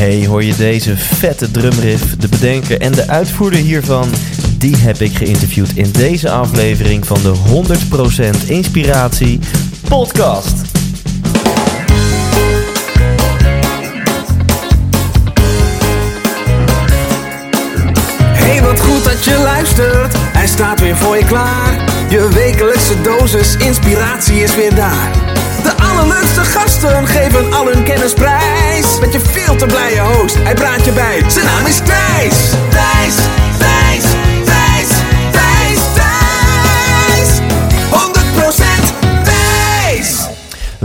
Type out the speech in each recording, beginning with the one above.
Hey, hoor je deze vette drumriff? De bedenker en de uitvoerder hiervan, die heb ik geïnterviewd in deze aflevering van de 100% Inspiratie podcast. Hey, wat goed dat je luistert. Hij staat weer voor je klaar. Je wekelijkse dosis inspiratie is weer daar. De allerleukste gasten geven al hun kennis prijs. Met je veel te blije host, hij praat je bij. Zijn naam is. Thijs, Thijs,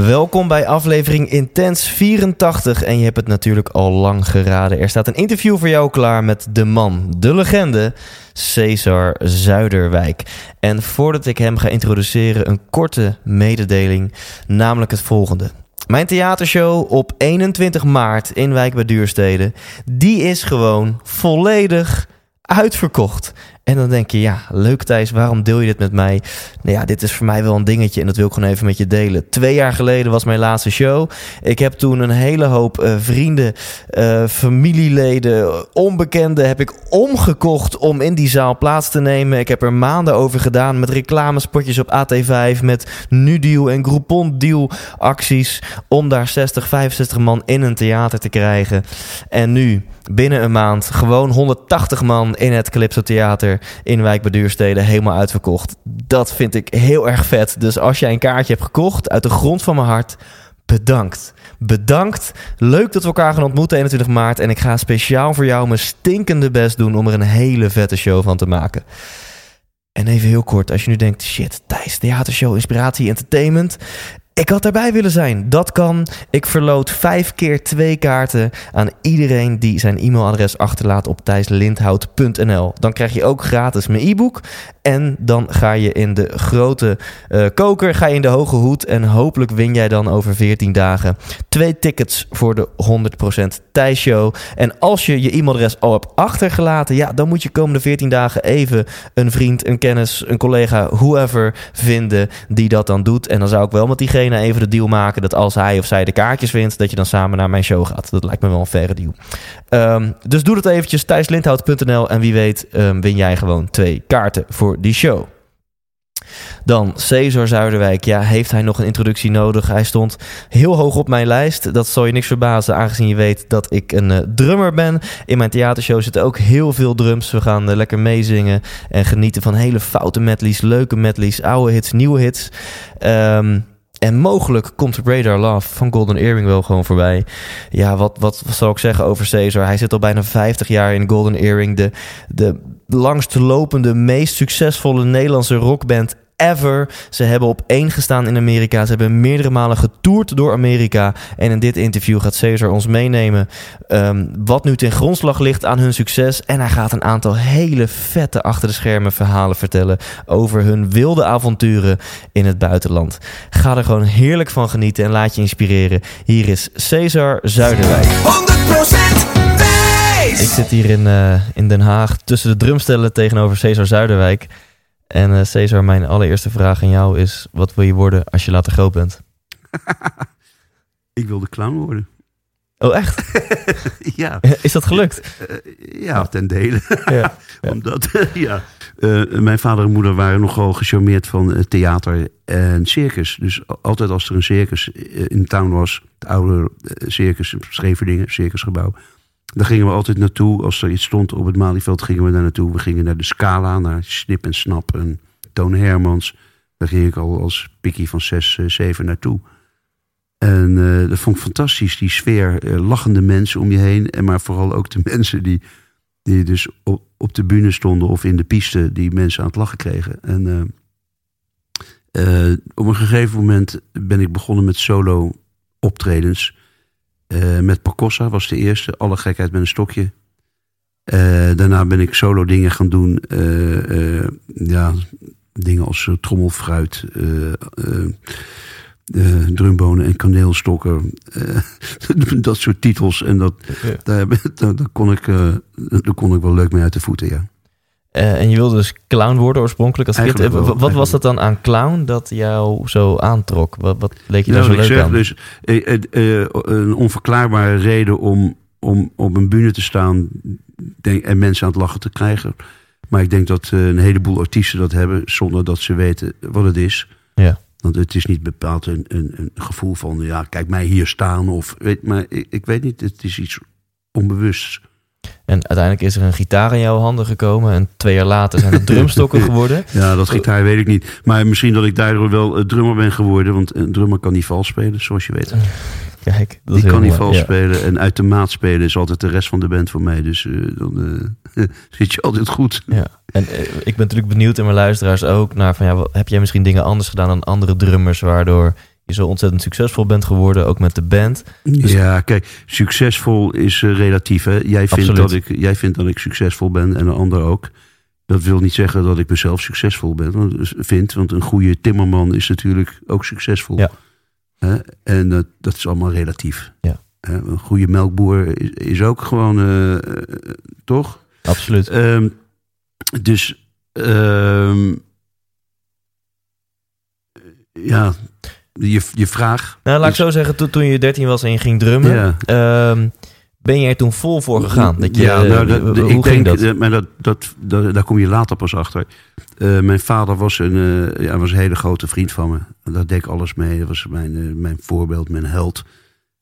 Welkom bij aflevering Intens 84 en je hebt het natuurlijk al lang geraden. Er staat een interview voor jou klaar met de man, de legende, Cesar Zuiderwijk. En voordat ik hem ga introduceren, een korte mededeling, namelijk het volgende. Mijn theatershow op 21 maart in Wijk bij Duurstede, die is gewoon volledig uitverkocht. En dan denk je, ja, leuk Thijs, waarom deel je dit met mij? Nou ja, dit is voor mij wel een dingetje en dat wil ik gewoon even met je delen. Twee jaar geleden was mijn laatste show. Ik heb toen een hele hoop eh, vrienden, eh, familieleden, onbekenden heb ik omgekocht om in die zaal plaats te nemen. Ik heb er maanden over gedaan met reclamespotjes op AT5, met Nudeal en Groupon Deal acties om daar 60, 65 man in een theater te krijgen. En nu, binnen een maand, gewoon 180 man in het Calypso Theater in Wijk helemaal uitverkocht. Dat vind ik heel erg vet. Dus als jij een kaartje hebt gekocht, uit de grond van mijn hart, bedankt. Bedankt. Leuk dat we elkaar gaan ontmoeten 21 maart. En ik ga speciaal voor jou mijn stinkende best doen om er een hele vette show van te maken. En even heel kort, als je nu denkt, shit, Thijs, theatershow, inspiratie, entertainment. Ik had daarbij willen zijn. Dat kan. Ik verloot vijf keer twee kaarten aan iedereen die zijn e-mailadres achterlaat op thijslindhout.nl. Dan krijg je ook gratis mijn e-book. En dan ga je in de grote uh, koker, ga je in de hoge hoed. En hopelijk win jij dan over 14 dagen twee tickets voor de 100% Thijs Show. En als je je e-mailadres al hebt achtergelaten, ja, dan moet je komende 14 dagen even een vriend, een kennis, een collega, whoever vinden die dat dan doet. En dan zou ik wel met diegene even de deal maken dat als hij of zij de kaartjes wint, dat je dan samen naar mijn show gaat. Dat lijkt me wel een faire deal. Um, dus doe dat eventjes, thijslindhout.nl en wie weet um, win jij gewoon twee kaarten voor die show. Dan Cesar Zuiderwijk. Ja, heeft hij nog een introductie nodig? Hij stond heel hoog op mijn lijst. Dat zal je niks verbazen, aangezien je weet dat ik een uh, drummer ben. In mijn theatershow zitten ook heel veel drums. We gaan uh, lekker meezingen en genieten van hele foute medleys, leuke medleys, oude hits, nieuwe hits. Um, en mogelijk komt Radar Love van Golden Earring wel gewoon voorbij. Ja, wat, wat, zal ik zeggen over Cesar? Hij zit al bijna 50 jaar in Golden Earring. De, de langstlopende, meest succesvolle Nederlandse rockband ever. Ze hebben op één gestaan in Amerika. Ze hebben meerdere malen getoerd door Amerika. En in dit interview gaat Cesar ons meenemen um, wat nu ten grondslag ligt aan hun succes. En hij gaat een aantal hele vette achter de schermen verhalen vertellen over hun wilde avonturen in het buitenland. Ga er gewoon heerlijk van genieten en laat je inspireren. Hier is Cesar Zuiderwijk. 100% Thijs. Ik zit hier in, uh, in Den Haag tussen de drumstellen tegenover Cesar Zuiderwijk. En uh, Cesar, mijn allereerste vraag aan jou is: wat wil je worden als je later groot bent? ik wilde clown worden. Oh, echt? ja. Is dat gelukt? Uh, ja, ten dele. Ja. Omdat, ja. Uh, mijn vader en moeder waren nogal gecharmeerd van theater en circus. Dus altijd als er een circus in town was, het oude circus, Scheveningen, circusgebouw. Daar gingen we altijd naartoe. Als er iets stond op het Malieveld, gingen we daar naartoe. We gingen naar de Scala, naar Snip en Snap en Toon Hermans. Daar ging ik al als pikkie van 6, 7 naartoe. En uh, dat vond ik fantastisch, die sfeer. Uh, lachende mensen om je heen. En maar vooral ook de mensen die, die dus op, op de bühne stonden of in de piste, die mensen aan het lachen kregen. En op een gegeven moment ben ik begonnen met solo optredens. Met Pacossa was de eerste, alle gekheid met een stokje. daarna ben ik solo dingen gaan doen. ja, dingen als trommelfruit drumbonen en kaneelstokken. Dat soort titels. En dat, ja. daar, daar, daar, kon ik, daar kon ik wel leuk mee uit de voeten, ja. En je wilde dus clown worden oorspronkelijk als kind. Wel, wat was dat dan aan clown dat jou zo aantrok? Wat, wat leek je nou, daar zo leuk zeg, aan? Dus, een onverklaarbare reden om, om op een bühne te staan denk, en mensen aan het lachen te krijgen. Maar ik denk dat een heleboel artiesten dat hebben zonder dat ze weten wat het is. Ja. Want het is niet bepaald een, een, een, gevoel van, ja, kijk mij hier staan. Of, weet, maar ik, ik weet niet, het is iets onbewusts. En uiteindelijk is er een gitaar in jouw handen gekomen. En twee jaar later zijn het drumstokken geworden. ja, dat gitaar weet ik niet. Maar misschien dat ik daardoor wel drummer ben geworden. Want een drummer kan niet vals spelen, zoals je weet. Kijk, dat Die kan niet vals spelen. En uit de maat spelen is altijd de rest van de band voor mij. Dus uh, dan uh, zit je altijd goed. Ja. En uh, ik ben natuurlijk benieuwd en mijn luisteraars ook naar van ja, heb jij misschien dingen anders gedaan dan andere drummers, waardoor je zo ontzettend succesvol bent geworden, ook met de band. Dus... Ja, kijk, succesvol is relatief. Hè? Jij, vindt dat ik, jij vindt dat ik succesvol ben en een ander ook. Dat wil niet zeggen dat ik mezelf succesvol ben, want, vind. Want een goede timmerman is natuurlijk ook succesvol. Ja. En dat, dat is allemaal relatief. Ja. Een goede melkboer is, is ook gewoon, uh, toch? Absoluut. Um, dus, um, ja, je, je vraag. Nou, laat ik zo zeggen, toen, toen je 13 was en je ging drummen. Ja. Um, ben je er toen vol voor gegaan? Dat je, ja, nou, dat, hoe ik denk, dat? maar dat, dat, dat, daar kom je later pas achter. Uh, mijn vader was een, uh, ja, was een hele grote vriend van me. Daar deed ik alles mee. Dat was mijn, uh, mijn voorbeeld, mijn held.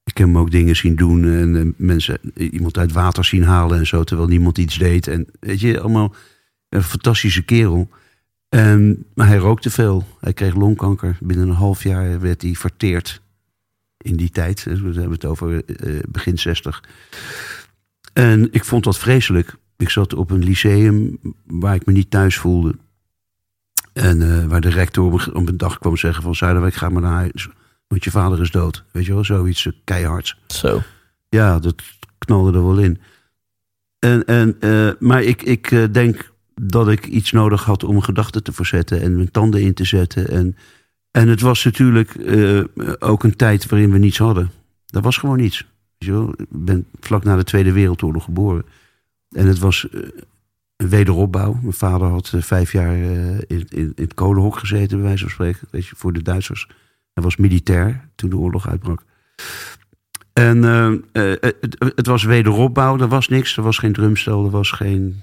Ik heb hem ook dingen zien doen. En mensen, iemand uit water zien halen en zo. Terwijl niemand iets deed. En weet je, allemaal een fantastische kerel. En, maar hij rookte veel. Hij kreeg longkanker. Binnen een half jaar werd hij verteerd in die tijd. We hebben het over uh, begin 60. En ik vond dat vreselijk. Ik zat op een lyceum waar ik me niet thuis voelde. En uh, waar de rector op een dag kwam zeggen van... Zuiderwijk, ga maar naar huis, want je vader is dood. Weet je wel, zoiets uh, keihards. Zo. Ja, dat knalde er wel in. En, en, uh, maar ik, ik denk dat ik iets nodig had om gedachten te verzetten... en mijn tanden in te zetten en en het was natuurlijk uh, ook een tijd waarin we niets hadden. Dat was gewoon niets. Ik ben vlak na de Tweede Wereldoorlog geboren. En het was uh, een wederopbouw. Mijn vader had uh, vijf jaar in, in, in, het kolenhok gezeten, bij wijze van spreken. Weet je, voor de Duitsers. Hij was militair toen de oorlog uitbrak. En het, het, was wederopbouw. Er was niks. Er was geen drumstel. Er was geen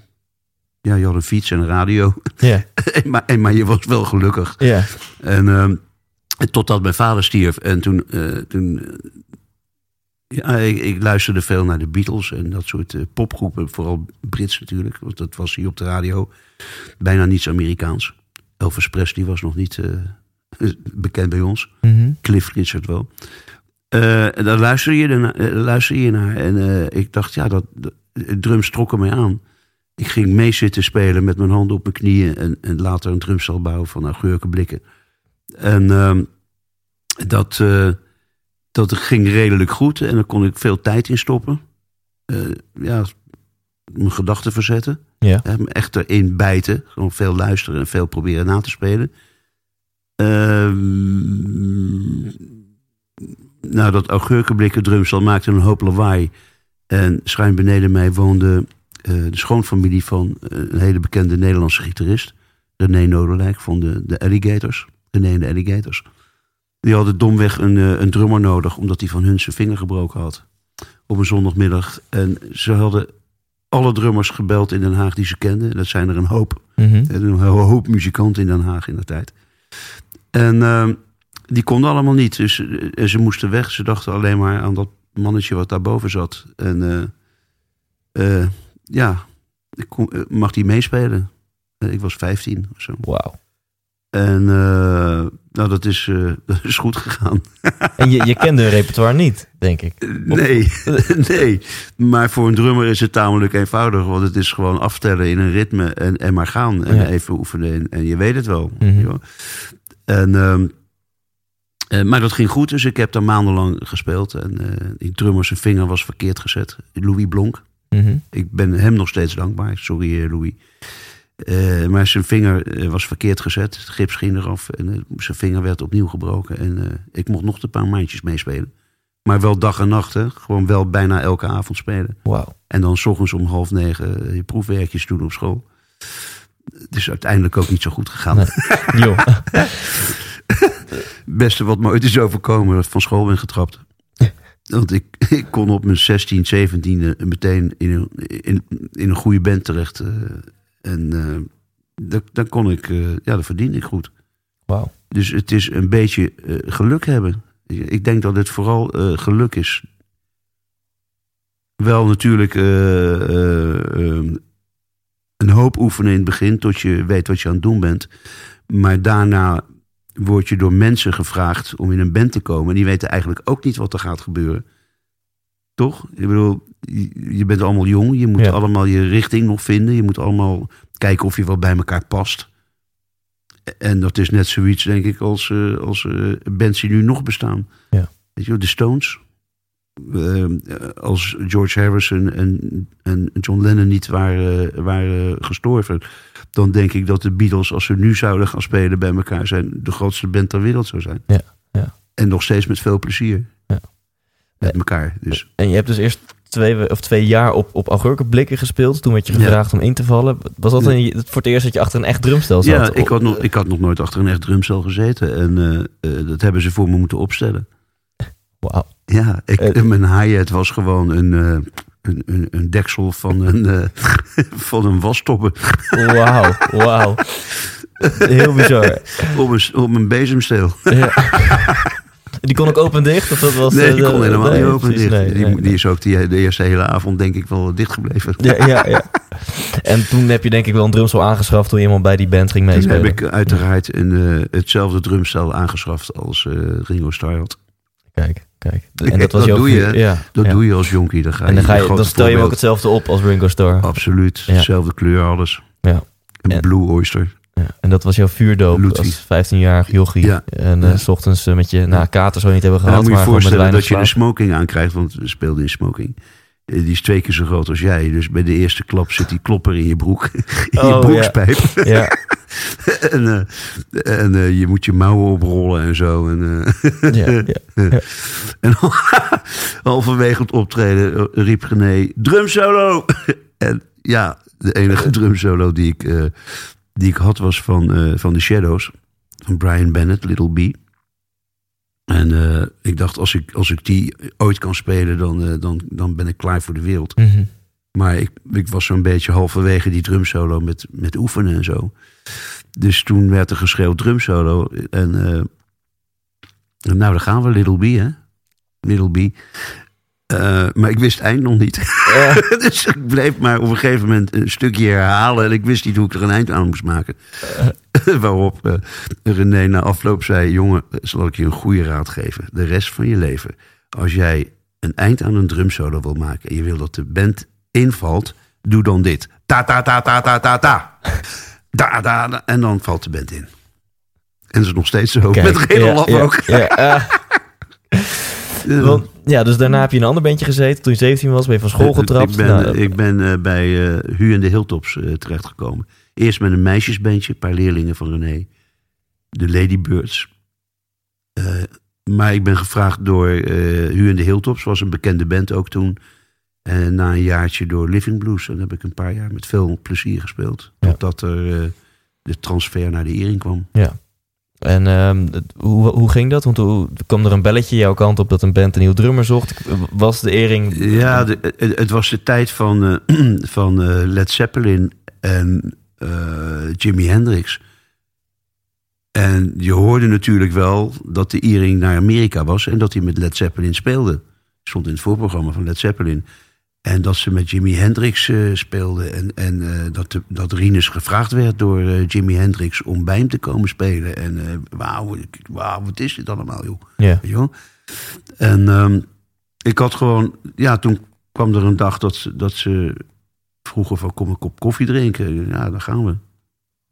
ja, je had een fiets en een radio. Ja. maar, en, maar je was wel gelukkig. Ja. En, uh, totdat mijn vader stierf. En toen, uh, toen ja, ik, ik, luisterde veel naar de Beatles en dat soort uh, popgroepen. Vooral Brits natuurlijk, want dat was hier op de radio. Bijna niets Amerikaans. Elvis Presley was nog niet uh, bekend bij ons. Mm -hmm. Cliff Richard wel. en daar luisterde je, naar, luisterde je naar. En ik dacht, ja, dat, dat drums trokken mij aan. Ik ging mee zitten spelen met mijn handen op mijn knieën. En, en later een drumstel bouwen van augurkenblikken. En uh, dat, uh, dat ging redelijk goed. En daar kon ik veel tijd in stoppen. Uh, ja, mijn gedachten verzetten. Ja. me echt erin bijten. Gewoon veel luisteren en veel proberen na te spelen. Ehm, nou, dat augurkenblikken drumstel maakte een hoop lawaai. En schuin beneden mij woonde de schoonfamilie van uh, een hele bekende Nederlandse gitarist. René Noderlijk van de, de Alligators. René en de Alligators. Die hadden domweg een, eh, een drummer nodig, omdat hij van hun zijn vinger gebroken had. Op een zondagmiddag. En ze hadden alle drummers gebeld in Den Haag die ze kenden. Dat zijn er een hoop. Mhm. En Een hoop muzikanten in Den Haag in de tijd. En ehm, die konden allemaal niet. Dus eh, en ze moesten weg. Ze dachten alleen maar aan dat mannetje wat daarboven zat. En eh, eh, ja, ik kon, eh, mag die meespelen? Eh, ik was 15 of zo. Wauw. En eh, nou, dat is, dat is goed gegaan. En je, je kende hun repertoire niet, denk ik. Nee, nee. Maar voor een drummer is het tamelijk eenvoudig. Want het is gewoon aftellen in een ritme en, en maar gaan. En Ja. even oefenen en, en je weet het wel. Mhm. En, ehm, eh, maar dat ging goed, dus ik heb daar maandenlang gespeeld. En die drummer zijn vinger was verkeerd gezet. Louis Blonk. Mhm. Ik ben hem nog steeds dankbaar. Sorry, eh, Louis. Eh, maar zijn vinger eh, was verkeerd gezet. Het gips ging eraf. En zijn vinger werd opnieuw gebroken. En ik mocht nog een paar maandjes meespelen. Maar wel dag en nacht. Hè? Gewoon wel bijna elke avond spelen. Wauw. En dan s ochtends om half negen je proefwerkjes doen op school. Het is uiteindelijk ook niet zo goed gegaan. Nee. Joh. Het beste wat me ooit is overkomen, dat ik van school ben getrapt. Want ik, ik kon op mijn 16, 17 meteen in een, in, in een goede band terecht. eh, en eh dan, kon ik, eh, ja, dat verdiende ik goed. Wauw. Dus het is een beetje geluk hebben. Ik denk dat het vooral geluk is. Wel natuurlijk eh, eh, eh, een hoop oefenen in het begin, tot je weet wat je aan het doen bent. Maar daarna word je door mensen gevraagd om in een band te komen. En die weten eigenlijk ook niet wat er gaat gebeuren. Toch? Ik bedoel, je bent allemaal jong. Je moet Ja. allemaal je richting nog vinden. Je moet allemaal kijken of je wel bij elkaar past. En dat is net zoiets, denk ik, als, eh, als eh, bands die nu nog bestaan. Ja. Weet je de Stones. Eh, als George Harrison en, en John Lennon niet waren, waren gestorven... dan denk ik dat de Beatles, als ze nu zouden gaan spelen bij elkaar... zijn de grootste band ter wereld zou zijn. Ja, ja. En nog steeds met veel plezier. Ja. Met elkaar, dus... En je hebt dus eerst twee, of twee jaar op, op augurkenblikken gespeeld. Toen werd je Ja. gevraagd om in te vallen. Was dat een, voor het eerst dat je achter een echt drumstel zat? Ja, ik had, nog, ik had nog nooit achter een echt drumstel gezeten. En eh, eh, dat hebben ze voor me moeten opstellen. Wauw. Ja, ik, Eh. mijn hi-hat was gewoon een, eh, een, een, een deksel van een, eh, van een wastobbe Wauw. Wauw. Heel bizar. op een, op een bezemsteel. Ja. Die kon ook open en dicht? Of dat was, Nee, die de- kon helemaal nee, niet open precies, dicht. nee, die, nee, die is ook die, de eerste hele avond denk ik wel dicht gebleven. Ja, ja, ja. En toen heb je denk ik wel een drumstel aangeschaft toen iemand bij die band ging Toen meespelen. heb ik uiteraard een, hetzelfde drumstel aangeschaft als Ringo Starr had. Kijk, kijk. Kijk, En dat was dat jouw doe je? Ja, Dat ja. doe je als jonkie. Dan, ga je En dan, ga je, grote dan stel je ook hetzelfde op als Ringo Starr. Absoluut. Ja. Dezelfde kleur, alles. Ja. Een En- Blue Oyster. Ja, en dat was jouw vuurdoop als 15-jarig jochie. Ja. En eh, s ochtends eh, met je, nou, kater zou je niet hebben En gehad, dan moet je maar voorstellen dat je een smoking aankrijgt, want we speelden in smoking. Eh, Die is twee keer zo groot als jij. Dus bij de eerste klap zit die klopper in je broek. In Oh, je ja. broekspijp. Ja, en eh, en eh, je moet je mouwen oprollen en zo. En, eh, ja, ja. en halverwege het optreden riep René, drum solo! en ja, de enige drum solo die ik, die ik had was van, van The Shadows. Van Brian Bennett, Little B. En ik dacht, als ik, als ik die ooit kan spelen, dan, dan, dan ben ik klaar voor de wereld. Mhm. Maar ik, ik was zo'n beetje halverwege die drumsolo met, met oefenen en zo. Dus toen werd er geschreeuwd drumsolo. En eh, nou, daar gaan we, Little B, hè? Little B. Eh, maar ik wist het eind nog niet. Dus ik bleef maar op een gegeven moment een stukje herhalen. En ik wist niet hoe ik er een eind aan moest maken. Waarop eh, René na afloop zei... jongen, zal ik je een goede raad geven. De rest van je leven. Als jij een eind aan een drumsolo wil maken... en je wil dat de band invalt... doe dan dit. Ta ta ta ta ta ta ta. Da, da, da. En dan valt de band in. En is nog steeds zo. Kijk, Met geen ja, ook. Ja, want, ja, dus daarna heb je in een ander bandje gezeten. Toen je 17 was, ben je van school getrapt. Ik ben, Nou, ik ben eh, bij eh Hu en de Hilltops eh, terechtgekomen. Eerst met een meisjesbandje, een paar leerlingen van René. De Ladybirds. Maar ik ben gevraagd door Hu en de Hilltops. was een bekende band ook toen. En na een jaartje door Living Blues. En dan heb ik een paar jaar met veel plezier gespeeld. Ja. Totdat er eh, de transfer naar de Ering kwam. ja. En ehm, hoe, hoe ging dat? Want hoe kwam er een belletje jouw kant op dat een band een nieuw drummer zocht? Was de ering... Ja, de- het, het was de tijd van, eh, van eh, Led Zeppelin en eh, Jimi Hendrix. En je hoorde natuurlijk wel dat de Iering naar Amerika was en dat hij met Led Zeppelin speelde. Stond in het voorprogramma van Led Zeppelin. En dat ze met Jimi Hendrix eh speelden. En, en eh, dat, de, dat Rinus gevraagd werd door eh, Jimi Hendrix om bij hem te komen spelen. En wauw, wauw, wat is dit allemaal, joh. Ja. Wel? En ehm, ik had gewoon, ja, toen kwam er een dag dat, ze- dat ze vroegen van kom een kop koffie drinken. Ja, dan gaan we.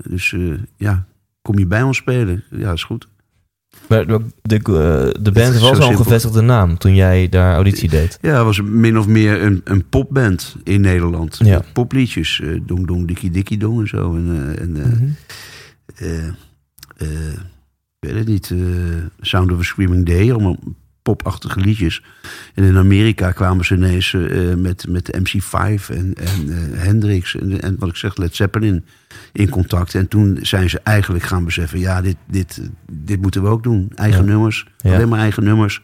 Dus ja, kom je bij ons spelen? Ja, is goed. Maar de, de, eh, de band was al een gevestigde naam toen jij daar auditie deed. Ja, het was min of meer een, een popband in Nederland. Ja. Popliedjes, eh, Dong Dong Dikkie Dikkie Dong en zo. En, eh, en eh, Mhm. ik weet het niet, Sound of a Screaming Day, allemaal popachtige liedjes. En in Amerika kwamen ze ineens eh, met, met MC5 en, en eh, Hendrix en, en wat ik zeg, Led Zeppelin in contact. En toen zijn ze eigenlijk gaan beseffen, ja, dit, dit, dit moeten we ook doen. Eigen Ja. nummers, Ja. alleen maar eigen nummers.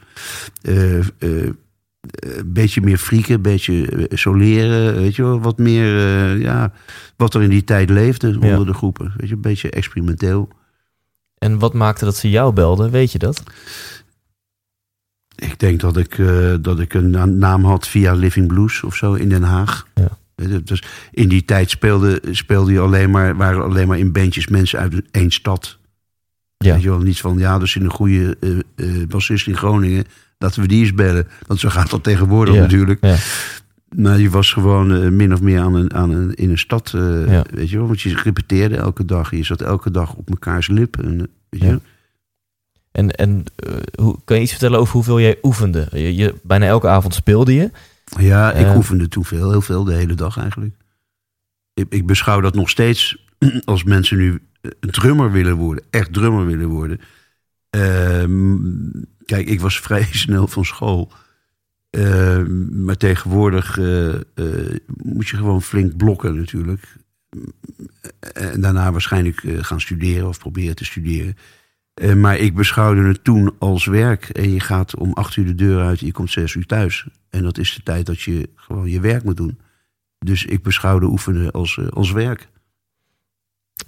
Eh, een beetje meer frieken, een beetje soleren, weet je wel, wat meer, ja, wat er in die tijd leefde onder de groepen. Weet je, een beetje experimenteel. En wat maakte dat ze jou belden? Weet je dat? Ik denk dat ik, eh, dat ik een na- naam had via Living Blues of zo in Den Haag. Ja. Dus in die tijd speelde, speelde je alleen maar, waren alleen maar in bandjes mensen uit één stad. Ja. Weet je wel, niet van, ja, er zit een goede eh, bassist in Groningen. Laten we die eens bellen. Want zo gaat dat tegenwoordig Ja. natuurlijk. Ja. Maar je was gewoon min of meer aan een, aan een, in een stad, Ja. weet je wel. Want je repeteerde elke dag. Je zat elke dag op mekaars lip. En, eh, weet je. En, en eh, hoe, kan je iets vertellen over hoeveel jij oefende? Je, je, bijna elke avond speelde je. Ja, ik Eh. oefende toen veel, heel veel, de hele dag eigenlijk. Ik, ik beschouw dat nog steeds als mensen nu een drummer willen worden, echt drummer willen worden. Ehm, kijk, ik was vrij snel van school. Ehm, maar tegenwoordig eh, eh, moet je gewoon flink blokken natuurlijk. En daarna waarschijnlijk eh, gaan studeren of proberen te studeren. Eh, maar ik beschouwde het toen als werk. En je gaat om acht uur de deur uit en je komt zes uur thuis. En dat is de tijd dat je gewoon je werk moet doen. Dus ik beschouwde oefenen als, eh, als werk.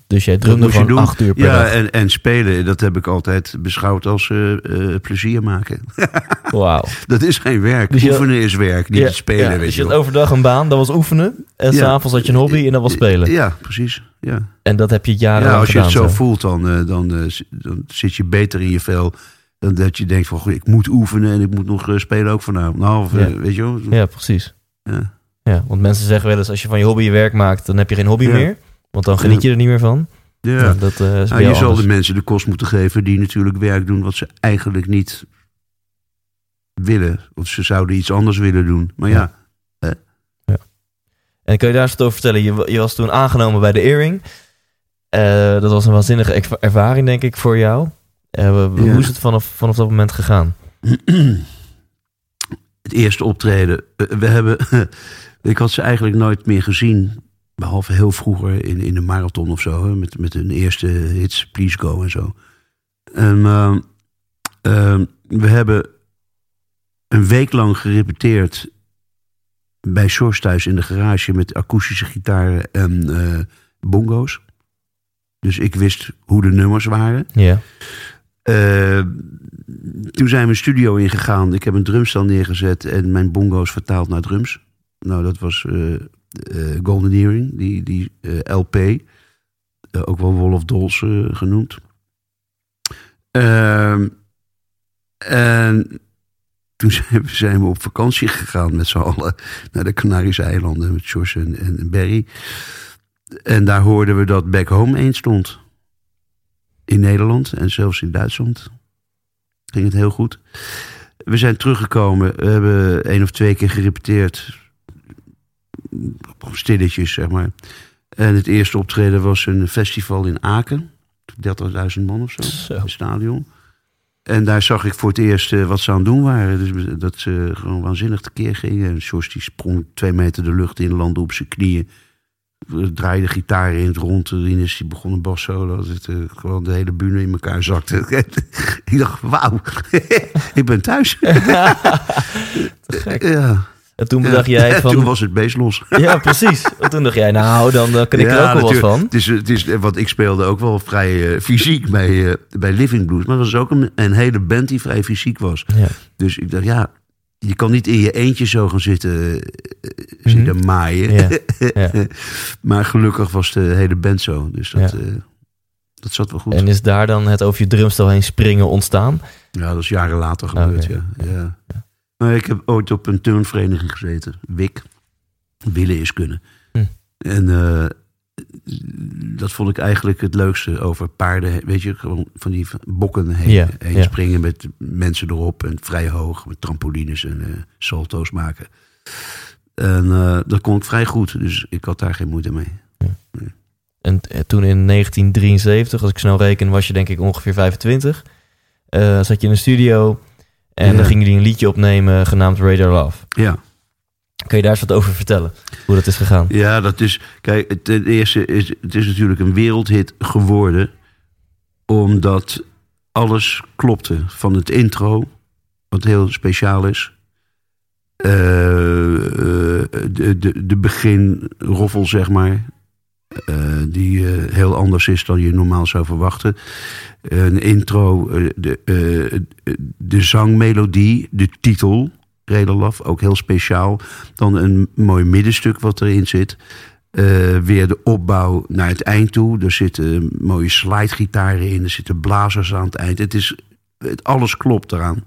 Dus jij drumde doen. acht uur per Ja, dag. en, en spelen, dat heb ik altijd beschouwd als eh, eh, plezier maken. Wauw. Dat is geen werk. Dus oefenen is werk, niet Ja, het spelen. ja, weet dus je had overdag een baan, dat was oefenen. En Ja. s'avonds had je een hobby en dat was spelen. Ja, precies. Ja. En dat heb je jarenlang Ja, als je gedaan. het zo zo. voelt, dan, eh, dan, dan zit je beter in je vel. Dan dat je denkt van, goh, ik moet oefenen en ik moet nog spelen ook vanavond. Nou, of, Ja. weet je wel. Ja, precies. Ja. Ja, want mensen zeggen wel eens, als je van je hobby je werk maakt, dan heb je geen hobby Ja. meer. Want dan geniet je er niet meer van. Ja. Ja, dat eh, Nou, je zal anders. de mensen de kost moeten geven die natuurlijk werk doen wat ze eigenlijk niet willen. Of ze zouden iets anders willen doen. Maar ja, En kun je daar eens wat over vertellen? Je, je was toen aangenomen bij de Earring. Eh, dat was een waanzinnige erva- ervaring, denk ik, voor jou. Eh, Ja. Hoe is het vanaf, vanaf dat moment gegaan? het eerste optreden. We hebben, ik had ze eigenlijk nooit meer gezien. Behalve heel vroeger in, in de marathon of zo. hè, Met, met hun eerste hits, Please Go en zo. En ehm, ehm, we hebben een week lang gerepeteerd bij Sjors thuis in de garage met akoestische gitaren en eh, bongo's. Dus ik wist hoe de nummers waren. Ja. Toen zijn we een studio ingegaan. Ik heb een drumstel neergezet en mijn bongo's vertaald naar drums. Nou, dat was eh, Golden Earring, die, die eh, LP. Eh, ook wel Wall of Dolls eh, genoemd. Ehm, en toen zijn we, op vakantie gegaan met z'n allen naar de Canarische eilanden met George en, en Barry. En daar hoorden we dat Back Home eens stond. In Nederland en zelfs in Duitsland ging het heel goed. We zijn teruggekomen. We hebben één of twee keer gerepeteerd. Stilletjes, zeg maar. En het eerste optreden was een festival in Aken. 30.000 man of zo. Zo. In het stadion. En daar zag ik voor het eerst eh, wat ze aan het doen waren. Dus dat ze gewoon waanzinnig tekeer gingen. En Sjors die sprong twee meter de lucht in, landde op zijn knieën. We draaiden gitaar in het rond. Rinus die begon een bas solo. Dat het, eh, gewoon de hele bühne in elkaar zakte. ik dacht, wauw, ik ben thuis. Ja. En toen bedacht jij van... toen was het beest los. Ja, precies. En toen dacht jij, nou, dan eh, kan ik er ook wel wat van. Het is, het is, want ik speelde ook wel vrij eh, fysiek bij, eh, bij Living Blues. Maar er was ook een, een hele band die vrij fysiek was. Ja. Dus ik dacht, ja, je kan niet in je eentje zo gaan zitten, eh, zitten maaien. Mhm. Ja, maar gelukkig was de hele band zo. Dus dat, eh, dat zat wel goed. En is daar dan het over je drumstel heen springen ontstaan? Ja, dat is jaren later gebeurd, Oké. ja. ja. Maar ik heb ooit op een turnvereniging gezeten. WIC. Willen is kunnen. Hm. En eh, dat vond ik eigenlijk het leukste over paarden. Weet je, gewoon van die bokken heen, Ja, heen ja. springen met mensen erop. En vrij hoog met trampolines en eh, salto's maken. En eh, dat kon ik vrij goed. Dus ik had daar geen moeite mee. En eh, toen in 1973, als ik snel reken, was je denk ik ongeveer 25. Eh, zat je in een studio en Ja. dan gingen jullie een liedje opnemen genaamd Radar Love. Ja. Kun je daar eens wat over vertellen? Hoe dat is gegaan? Ja, dat is. Kijk, ten eerste is het is natuurlijk een wereldhit geworden. Omdat alles klopte. Van het intro, wat heel speciaal is. eh, de, de, de beginroffel, zeg maar. Eh, die eh, heel anders is dan je normaal zou verwachten. Een intro, eh, de, de zangmelodie, de titel. Reda Love, ook heel speciaal. Dan een mooi middenstuk wat erin zit. Weer de opbouw naar het eind toe. Er zitten mooie slidegitaren in. Er zitten blazers aan het eind. Het is, het, alles klopt eraan.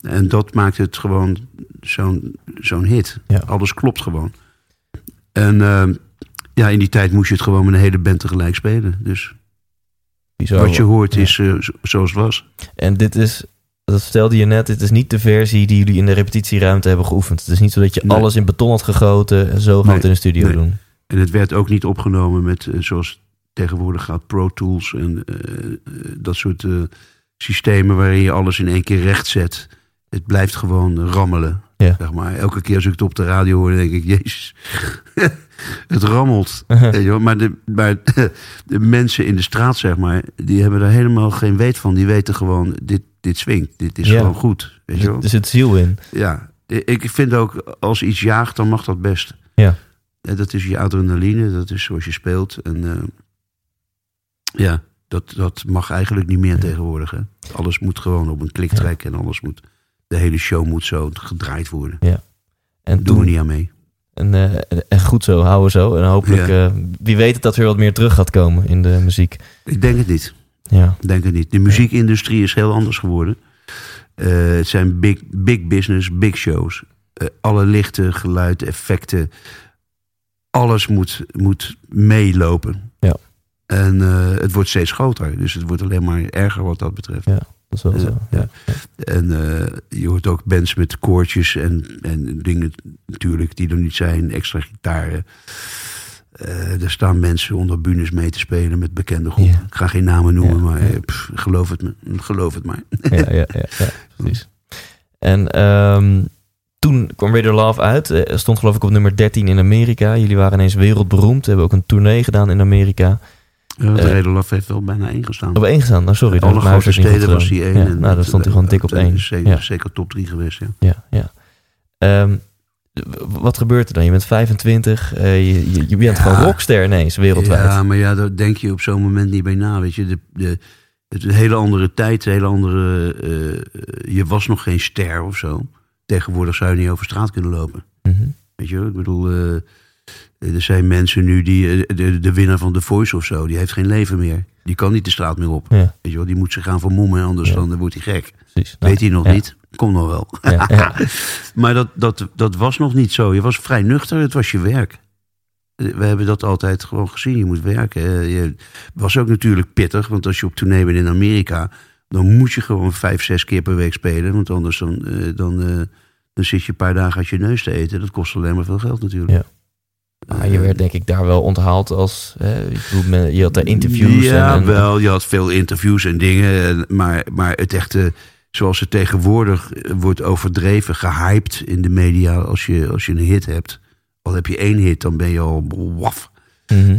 En dat maakt het gewoon zo'n zo'n hit. Ja. Alles klopt gewoon. En eh, ja, in die tijd moest je het gewoon met een hele band tegelijk spelen. Dus Bizar. wat je hoort Ja. is eh, zo- zoals het was. En dit is, dat vertelde je net, dit is niet de versie die jullie in de repetitieruimte hebben geoefend. Het is niet zo dat je Nee. alles in beton had gegoten en zo gaan we het in de studio nee. doen. En het werd ook niet opgenomen met, eh, zoals tegenwoordig gaat, Pro Tools en eh, dat soort systemen waarin je alles in één keer recht zet. Het blijft gewoon rammelen. Ja. Zeg maar. Elke keer als ik het op de radio hoor, denk ik, jezus, het rammelt. Maar, de, maar de mensen in de straat, zeg maar, die hebben daar helemaal geen weet van. Die weten gewoon, dit, dit swingt, dit is Ja. gewoon goed. Weet je wel. Er zit ziel in. Ja, ik vind ook als iets jaagt, dan mag dat best. Ja. En dat is je adrenaline, dat is zoals je speelt. En eh, ja, dat, dat mag eigenlijk niet meer tegenwoordig. Hè? Alles moet gewoon op een klik trekken en alles moet, de hele show moet zo gedraaid worden. En Daar doen we niet aan mee. En, eh, en goed zo, houden zo. En hopelijk, Ja. eh, wie weet dat dat weer wat meer terug gaat komen in de muziek. Ik denk het niet. Ja, Ik denk het niet. De muziekindustrie is heel anders geworden. Eh, het zijn big, big business, big shows. Alle lichten, geluid, effecten. Alles moet, moet meelopen. Ja. En het wordt steeds groter. Dus het wordt alleen maar erger wat dat betreft. Ja. Dat is wel Ja, zo. Ja. En eh, je hoort ook bands met koortjes en, en dingen natuurlijk die er niet zijn. Extra gitaren. Eh, er staan mensen onder bunes mee te spelen met bekende groepen. Ja. Ik ga geen namen noemen, Ja, maar ja. eh, pff, geloof, het, me- geloof het maar. ja, ja, ja, ja, precies. En ehm, toen kwam Radar Love uit. Stond geloof ik op nummer 13 in Amerika. Jullie waren ineens wereldberoemd. Hebben ook een tournee gedaan in Amerika. Ja, Eh, Laf heeft wel bijna één gestaan. Op één gestaan. Nou, sorry. Alle grote steden goed was die één. Ja, nou, dan stond hij gewoon dik op één. Zeker, Ja. zeker top drie geweest, ja. Ja, ja. Ehm, wat gebeurt er dan? Je bent 25, eh, je, je, je bent Ja. gewoon rockster ineens wereldwijd. Ja, maar ja, daar denk je op zo'n moment niet bij na. Weet je, de, de, het is een hele andere tijd, een hele andere. eh, je was nog geen ster of zo. Tegenwoordig zou je niet over straat kunnen lopen. Mhm. Weet je, wel? ik bedoel, eh, er zijn mensen nu die. eh, de, de winnaar van The Voice of zo, die heeft geen leven meer. Die kan niet de straat meer op. Ja, Weet je wel, die moet zich gaan vermommen, anders Ja. dan wordt hij gek. precies. Nou, Weet hij nog ja. niet? Kom nog wel. Maar dat, dat, dat was nog niet zo. Je was vrij nuchter, het was je werk. Eh, We hebben dat altijd gewoon gezien. Je moet werken. Eh, Je was ook natuurlijk pittig, want als je op tournee bent in Amerika, dan moet je gewoon vijf, zes keer per week spelen. Want anders dan, eh, dan, eh, dan zit je een paar dagen uit je neus te eten. Dat kost alleen maar veel geld natuurlijk. Ja. Je werd denk ik daar wel onthaald als... Hè, ik bedoel, men- je had daar interviews. Ja, en, en, wel. Je had veel interviews en dingen. en- Maar, maar het echte, zoals het tegenwoordig wordt overdreven, gehyped in de media als je, als je een hit hebt. Al heb je één hit, dan ben je al waf. Mhm.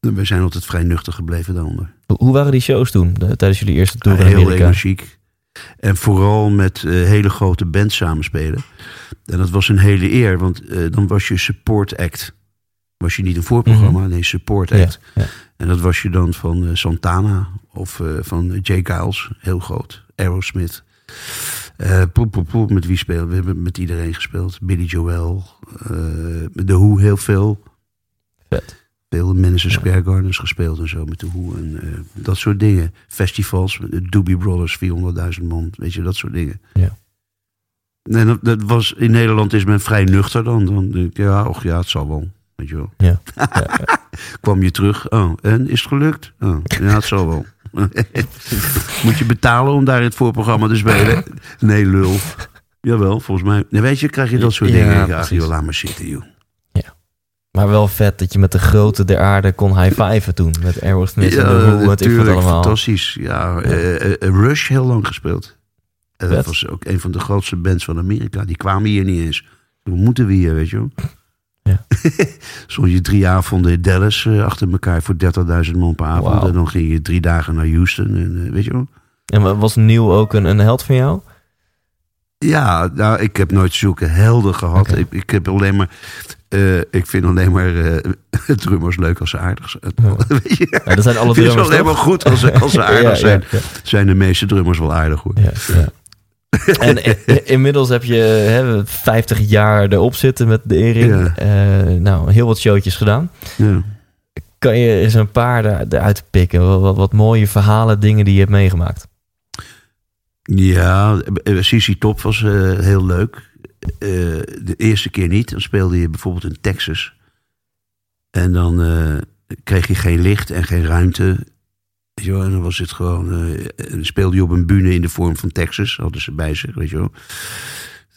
We zijn altijd vrij nuchter gebleven daaronder. Hoe- Hoe waren die shows toen, de- tijdens jullie eerste tour in heel Amerika? energiek. En vooral met eh, hele grote bands samenspelen. En dat was een hele eer, want eh, dan was je support act. Was je niet een voorprogramma, nee, support Mhm. Ja, act. ja. En dat was je dan van eh, Santana of van Jay Giles, heel groot. Aerosmith. Poep, poep, poep, met wie spelen we? We hebben met iedereen gespeeld. Billy Joel. de Who heel veel. Vet. Veel Madison Square Gardens gespeeld en zo met de Who. En eh, dat soort dingen. Festivals, Doobie Brothers, 400.000 man. Weet je, dat soort dingen. Ja. Nee, dat, dat was, in Nederland is men vrij nuchter dan. Dan denk ik, ja, och ja, het zal wel. Weet je wel. Ja. Kwam je terug. Oh, en is het gelukt? Oh, ja, het zal wel. Moet je betalen om daar in het voorprogramma te spelen? Nee, lul. Jawel, volgens mij. Nee, weet je, krijg je dat soort Ja, dingen. Ja, joh, laat maar zitten, joh. Maar wel vet dat je met de grote der aarde kon high-fiven toen. Met Aerosmith en de Who, natuurlijk, allemaal. fantastisch. Ja, eh, eh, eh, Rush heel lang gespeeld. Dat was ook een van de grootste bands van Amerika. Die kwamen hier niet eens. Hoe moeten we hier, weet je wel? Ja. Stond je drie avonden in Dallas achter elkaar voor 30.000 man per avond. En dan ging je drie dagen naar Houston. En, weet je wel? En was Neil ook een, een held van jou? Ja, nou, ik heb nooit zulke helden gehad. Ik, ik heb alleen maar. eh, ik vind alleen maar eh, drummers leuk als ze aardig zijn. Weet je? Ja, dat zijn alle drummers alleen maar goed als ze, als ze aardig Ja, zijn. Zijn de meeste drummers wel aardig hoor. En inmiddels heb je hè, 50 jaar erop zitten met de Ering. Eh, nou, heel wat showtjes gedaan. Ja. Kan je eens een paar eruit pikken? Wat, wat, wat mooie verhalen, dingen die je hebt meegemaakt. Ja, eh, CC Top was eh, heel leuk. Eh, de eerste keer niet. Dan speelde je bijvoorbeeld in Texas. En dan eh, kreeg je geen licht en geen ruimte. Weet je wel, en dan was het gewoon. eh, speelde je op een bühne in de vorm van Texas. Hadden ze bij zich, weet je wel.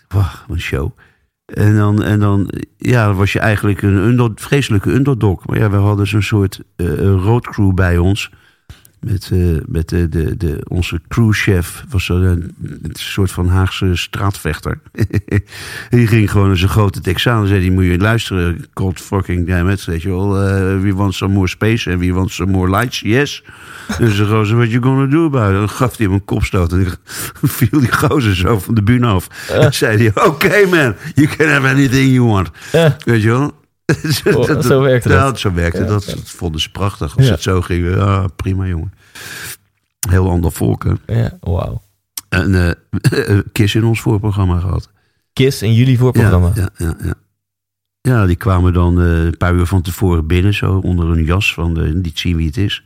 Wauw, een show. En dan, en dan, ja, was je eigenlijk een vreselijke underdog. Maar ja, we hadden zo'n soort eh roadcrew bij ons. Met, eh, met de, de, de, onze crewchef was een, een soort van Haagse straatvechter. die ging gewoon als een grote Texaan. zei die moet je luisteren. God fucking damn it. Weet je wel. eh we want some more space and we want some more lights. Yes. en ze gozer, what you gonna do about it? Dan gaf hij hem een kopstoot. En viel die gozer zo van de bühne af. En zei hij, oké man. You can have anything you want. Weet je wel. Oh, zo werkte dat. zo werkte Ja, dat. ja. Dat vonden ze prachtig. Als Ja. het zo ging, ja, prima jongen. Heel ander volk, hè. Ja, wauw. En eh Kiss in ons voorprogramma gehad. Kiss in jullie voorprogramma. Ja, ja, ja, ja. Die kwamen dan eh, een paar uur van tevoren binnen, zo onder een jas van de, niet zien wie het is,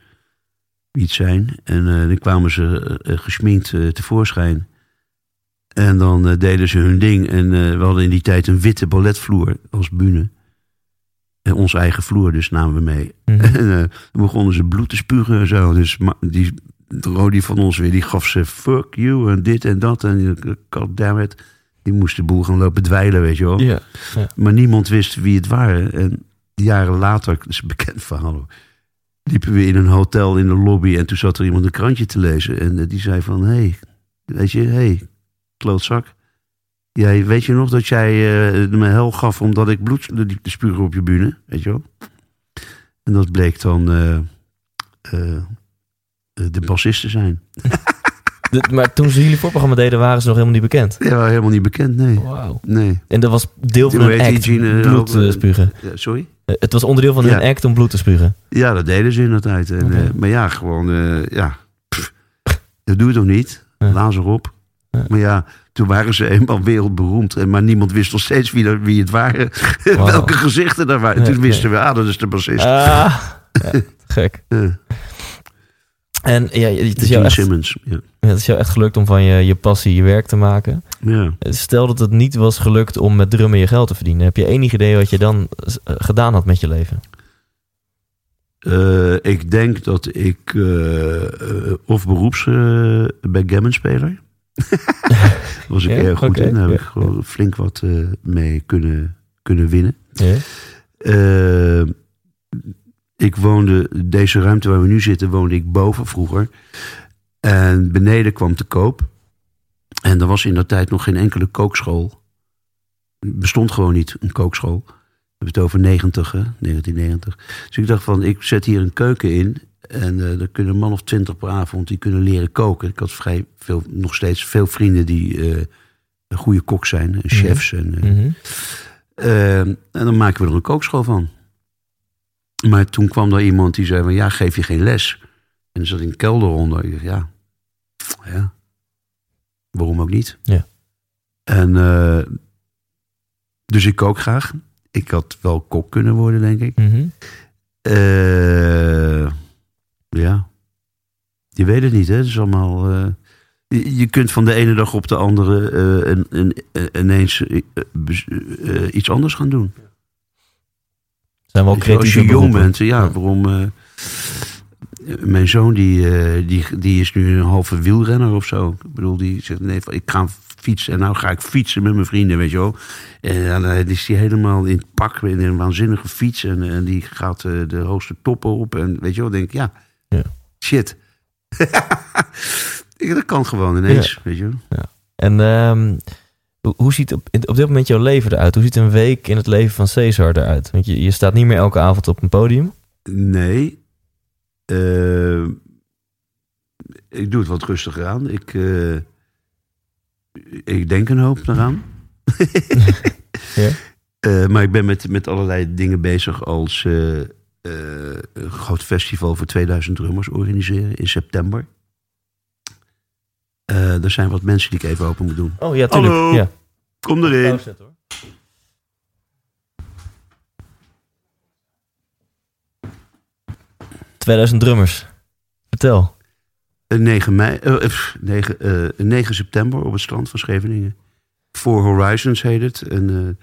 wie het zijn. En dan kwamen ze gesminkt tevoorschijn. En dan deden ze hun ding. En we hadden in die tijd een witte balletvloer als bühne. En onze eigen vloer dus namen we mee. Mhm. En eh, dan begonnen ze bloed te spugen en zo. Dus die Rodi van ons weer, die gaf ze fuck you en dit en dat. En eh, god damn it. Die moest de boel gaan lopen dweilen, weet je wel. Maar niemand wist wie het waren. En jaren later, dat is een bekend verhaal. hoor, Liepen we in een hotel in de lobby en toen zat er iemand een krantje te lezen. En eh, die zei van, hé, hey, weet je, hé, hey, klootzak. Jij, weet je nog dat jij eh, me hel gaf omdat ik bloed liep te spugen op je bühne? Weet je wel? En dat bleek dan eh, eh, eh, de bassist te zijn. Maar toen ze jullie voorprogramma deden, waren ze nog helemaal niet bekend. Ja, helemaal niet bekend, nee. Wauw. nee. En dat was deel van hun act, Gene? bloed eh, eh, spugen. Sorry? Eh, Het was onderdeel van hun Ja. act om bloed te spugen. Ja, dat deden ze in de tijd. En, eh, maar ja, gewoon, eh, ja. pff, dat doe je toch niet? Ja. Laat ze erop. Ja. Maar ja, toen waren ze eenmaal wereldberoemd. En, maar niemand wist nog steeds wie, er- wie het waren. Welke gezichten daar waren. Toen wisten we, ah, dat is de bassist. Ah, ja, gek. Ja. En ja, het is, jou echt, Simmons. Ja. het is jou echt gelukt om van je, je passie je werk te maken. ja. Stel dat het niet was gelukt om met drummen je geld te verdienen. Heb je enig idee wat je dan eh, gedaan had met je leven? Eh, ik denk dat ik eh, of beroeps uh, backgammon-speler. was ik Ja, erg goed oké, in. Daar heb ik gewoon flink wat eh, mee kunnen, kunnen winnen. Ja. Eh, ik woonde, deze ruimte waar we nu zitten, woonde ik boven vroeger. En beneden kwam te koop. En er was in dat tijd nog geen enkele kookschool. Er bestond gewoon niet, een kookschool. hebben het over 90, hè? 1990. Dus ik dacht van, ik zet hier een keuken in. En uh, er kunnen een man of twintig per avond die kunnen leren koken. Ik had vrij veel, nog steeds veel vrienden die uh, een goede kok zijn. Chefs. Mm -hmm. en, mm -hmm. en dan maken we er een kookschool van. Maar toen kwam er iemand die zei van, ja, geef je geen les? En er zat een kelder onder. Ik dacht, ja, ja, waarom ook niet? Ja. En dus ik kook graag. Ik had wel kok kunnen worden, denk ik. Mm -hmm. uh. Je weet het niet, hè? Het is allemaal. Uh, je, je, kunt van de ene dag op de andere uh, en, en, ineens iets anders gaan doen. Zijn we ook Als je jong bent, ja, ja. waarom. mijn zoon die, die, die is nu een halve wielrenner of zo. Ik bedoel, die zegt: nee, ik ga fietsen. En nou ga ik fietsen met mijn vrienden, weet je wel. En dan is hij helemaal in het pak, in een waanzinnige fiets. En, en die gaat de hoogste toppen op. En weet je wel, denk ik, ja, ja. shit. dat kan gewoon ineens, weet je. En um, hoe ziet op, op dit moment jouw leven eruit? Hoe ziet een week in het leven van Cesar eruit? Want je, je staat niet meer elke avond op een podium. Nee. Uh, ik doe het wat rustiger aan. Ik, uh, ik denk een hoop eraan. ja. uh, maar ik ben met, met allerlei dingen bezig als uh, een groot festival voor 2000 drummers organiseren in september. er zijn wat mensen die ik even open moet doen. Oh ja, tuurlijk. Hallo, ja. kom erin. Zetten, hoor. ...2000 drummers. Vertel. 9, mei, uh, 9, uh, 9 september op het strand van Scheveningen. Four Horizons heet het. En,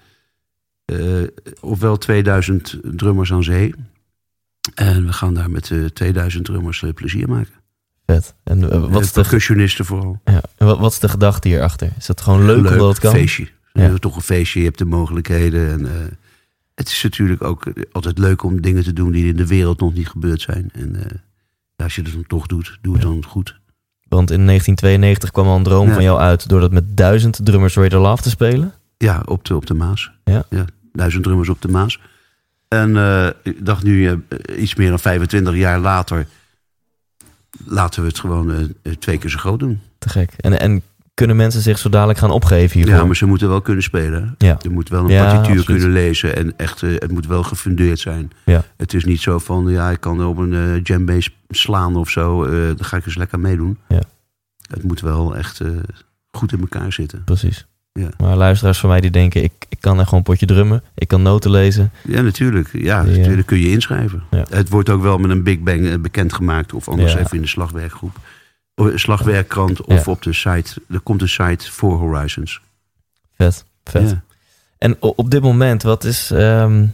uh, ofwel 2000 drummers aan zee. En we gaan daar met 2000 drummers plezier maken. Vet. En wat is de percussionisten vooral. Ja. En wat, wat is de gedachte hierachter? Is dat gewoon leuk, leuk omdat het kan? feestje. Ja. Je toch een feestje, je hebt de mogelijkheden. En, uh, het is natuurlijk ook altijd leuk om dingen te doen die in de wereld nog niet gebeurd zijn. En uh, als je het dan toch doet, doe het ja. dan goed. Want in 1992 kwam al een droom Ja. van jou uit door dat met duizend drummers Raider Love te spelen. Ja, op de, op de Maas. Ja. duizend drummers op de Maas. En uh, ik dacht nu, uh, iets meer dan 25 jaar later, laten we het gewoon uh, twee keer zo groot doen. Te gek. En, en kunnen mensen zich zo dadelijk gaan opgeven hiervoor? Ja, maar ze moeten wel kunnen spelen. Ja. Je moet wel een Ja, partituur absoluut. kunnen lezen en echt, het moet wel gefundeerd zijn. Ja. Het is niet zo van, ja, ik kan op een jambase slaan of zo, dan ga ik eens lekker meedoen. Ja. Het moet wel echt goed in elkaar zitten. Precies. Ja. Maar luisteraars van mij die denken, ik, ik kan echt gewoon een potje drummen. Ik kan noten lezen. Ja, natuurlijk. Ja, Ja. natuurlijk kun je inschrijven. Ja. Het wordt ook wel met een Big Bang eh, bekendgemaakt. Of anders Ja. even in de slagwerkgroep. Of slagwerkkrant of op de site. Er komt een site voor Horizons. Vet, vet. En op dit moment, wat is... ehm,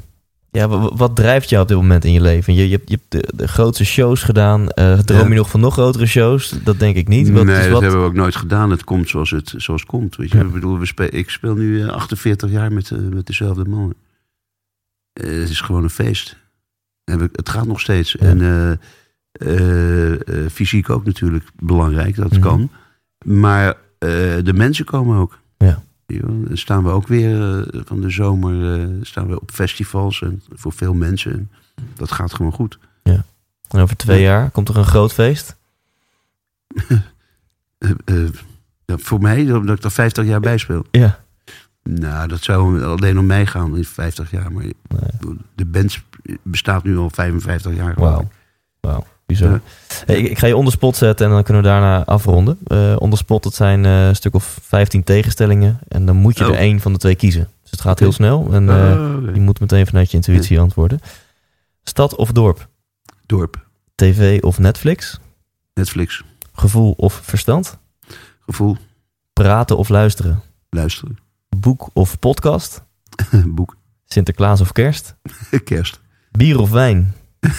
ja, wa- wa- wat drijft jou op dit moment in je leven? Je, je, hebt- je hebt de, de grootste shows gedaan. Eh, droom je nog van nog grotere shows? Dat denk ik niet. Wat nee, dat wat... hebben we ook nooit gedaan. Het komt zoals het zoals het komt. Weet je? Ja. Ik bedoel, we speel, ik speel nu eh, 48 jaar met, eh, met dezelfde mannen. Eh, het is gewoon een feest. En we- het gaat nog steeds. Ja. En eh, eh, eh, fysiek ook natuurlijk belangrijk, dat Mhm. kan. Maar eh, de mensen komen ook. Ja. Dan staan we ook weer eh, van de zomer eh, staan we op festivals en voor veel mensen. En dat gaat gewoon goed. En over twee jaar komt er een groot feest. Eh, ja, voor mij, dat ik er 50 jaar bij speel. Ja. Nou, dat zou alleen om mij gaan in 50 jaar. Maar de band bestaat nu al 55 jaar. Wauw. ik. Wauw, bizar. Ja. Hey, ik, ik ga je onder spot zetten en dan kunnen we daarna afronden. Eh onder spot, dat zijn eh, een stuk of 15 tegenstellingen. En dan moet je Oh. er één van de twee kiezen. Dus het gaat heel snel. En eh, Oh, je moet meteen vanuit je intuïtie antwoorden. Stad of dorp? Dorp, TV of Netflix? Netflix, Gevoel of verstand? gevoel, Praten of luisteren? luisteren, Boek of podcast? boek, Sinterklaas of kerst? kerst, Bier of wijn?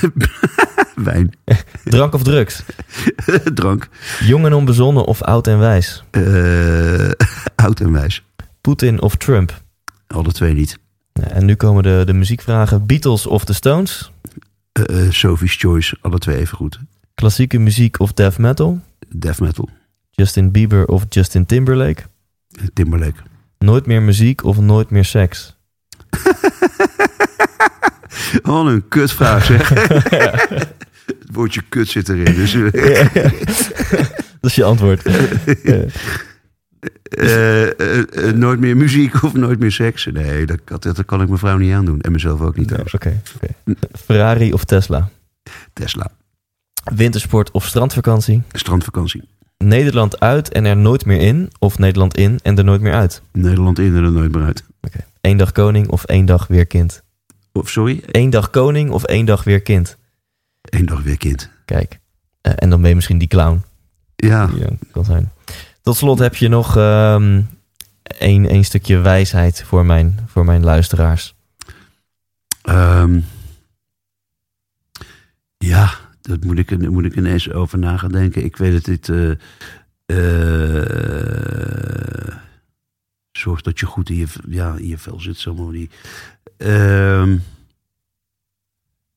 wijn, Drank of drugs? drank, Jong en onbezonnen of oud en wijs? eh, oud en wijs. Poetin of Trump? Alle twee niet. En nu komen de, de muziekvragen. Beatles of The Stones? Eh, eh, Sophie's Choice, alle twee even goed. Klassieke muziek of death metal? Death metal, Justin Bieber of Justin Timberlake? Timberlake. Nooit meer muziek of nooit meer seks? Wat een kutvraag zeg. Woordje kut zit erin. Dus, Dat is je antwoord. Eh, eh, eh, nooit meer muziek of nooit meer seks. Nee, dat, dat, dat kan ik mijn vrouw niet aandoen. En mezelf ook niet Oké. Ferrari of Tesla? Tesla. Wintersport of strandvakantie? Strandvakantie. Nederland uit en er nooit meer in? Of Nederland in en er nooit meer uit? Nederland in en er nooit meer uit. Oké. Eén dag koning of één dag weer kind? Of sorry, Eén dag koning of één dag weer kind? Één dag weer kind. Kijk. Eh, en dan ben je misschien die clown. Ja, Die, eh, kan zijn. Tot slot heb je nog ehm één, één stukje wijsheid voor mijn, voor mijn luisteraars. Ehm, ja, dat moet ik, daar moet ik ineens over na gaan denken. Ik weet dat dit. eh eh, zorg dat je goed in je, ja, in je vel zit, zomaar die. Ehm,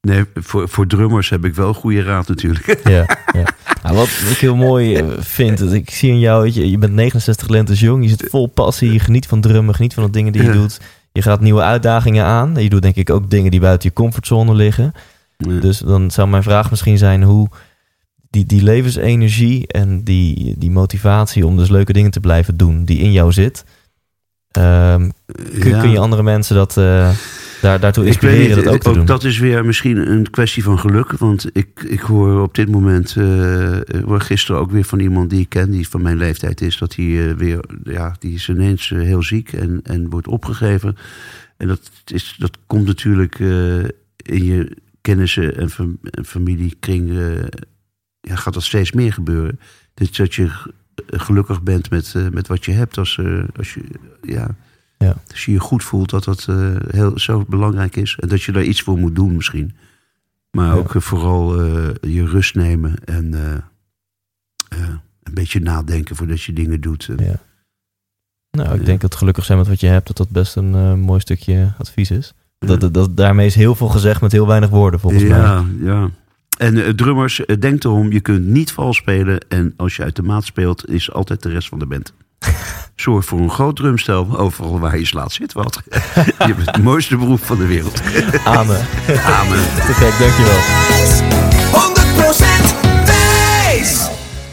nee, voor, voor drummers heb ik wel goede raad natuurlijk. Ja, ja. Nou, wat ik heel mooi eh, vind, dat ik zie in jou, je, je bent 69 lentes jong, je zit vol passie, je geniet van drummen, geniet van de dingen die je Ja. doet. Je gaat nieuwe uitdagingen aan. Je doet denk ik ook dingen die buiten je comfortzone liggen. Dus dan zou mijn vraag misschien zijn hoe die, die levensenergie en die, die motivatie om dus leuke dingen te blijven doen, die in jou zit. ehm, kun, kun je andere mensen dat, eh, daar, daartoe Ik weet inspireren niet, dat ook te ook doen? dat is weer misschien een kwestie van geluk. Want ik, ik hoor op dit moment, hoor gisteren ook weer van iemand die ik ken, die van mijn leeftijd is, dat hij eh, weer, ja, die is ineens eh, heel ziek en, en wordt opgegeven. En dat, is, dat komt natuurlijk in je kennissen en, fam- en familiekring, ja, gaat dat steeds meer gebeuren. Dus dat je gelukkig bent met, met wat je hebt. Als, als je, ja, Ja. als je je goed voelt dat dat eh, heel, zo belangrijk is. En dat je daar iets voor moet doen misschien. Maar ook eh, vooral eh, je rust nemen en een beetje nadenken voordat je dingen doet. Ja. Nou, ik denk dat gelukkig zijn met wat je hebt, dat dat best een mooi stukje advies is. Dat, dat, dat, daarmee is heel veel gezegd met heel weinig woorden, volgens mij. ja, ja. En drummers, eh, denk erom, je kunt niet vals spelen. En als je uit de maat speelt, is altijd de rest van de band. Zorg voor een groot drumstel. Overal waar je slaat zit wat. je hebt het mooiste beroep van de wereld. Amen. Amen. Te gek, dankjewel.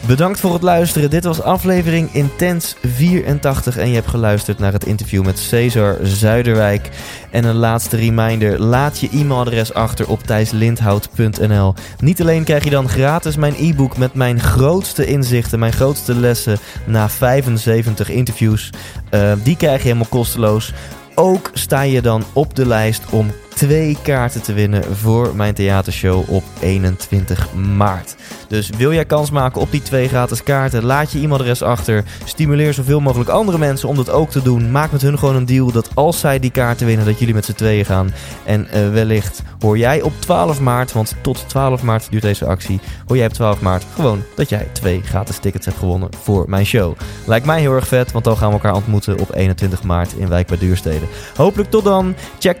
Bedankt voor het luisteren. Dit was aflevering Intens 84 en je hebt geluisterd naar het interview met Cesar Zuiderwijk. En een laatste reminder, laat je e-mailadres achter op thijslindhout.nl. Niet alleen krijg je dan gratis mijn e-book met mijn grootste inzichten, mijn grootste lessen na 75 interviews. Eh, die krijg je helemaal kosteloos. Ook sta je dan op de lijst om twee kaarten te winnen voor mijn theatershow op 21 maart. Dus wil jij kans maken op die twee gratis kaarten? Laat je e-mailadres achter. Stimuleer zoveel mogelijk andere mensen om dat ook te doen. Maak met hun gewoon een deal dat als zij die kaarten winnen, dat jullie met z'n tweeën gaan. En eh, wellicht hoor jij op 12 maart, want tot 12 maart duurt deze actie, hoor jij op 12 maart gewoon dat jij twee gratis tickets hebt gewonnen voor mijn show. Lijkt mij heel erg vet, want dan gaan we elkaar ontmoeten op 21 maart in Wijk bij Duurstede. Hopelijk tot dan. Check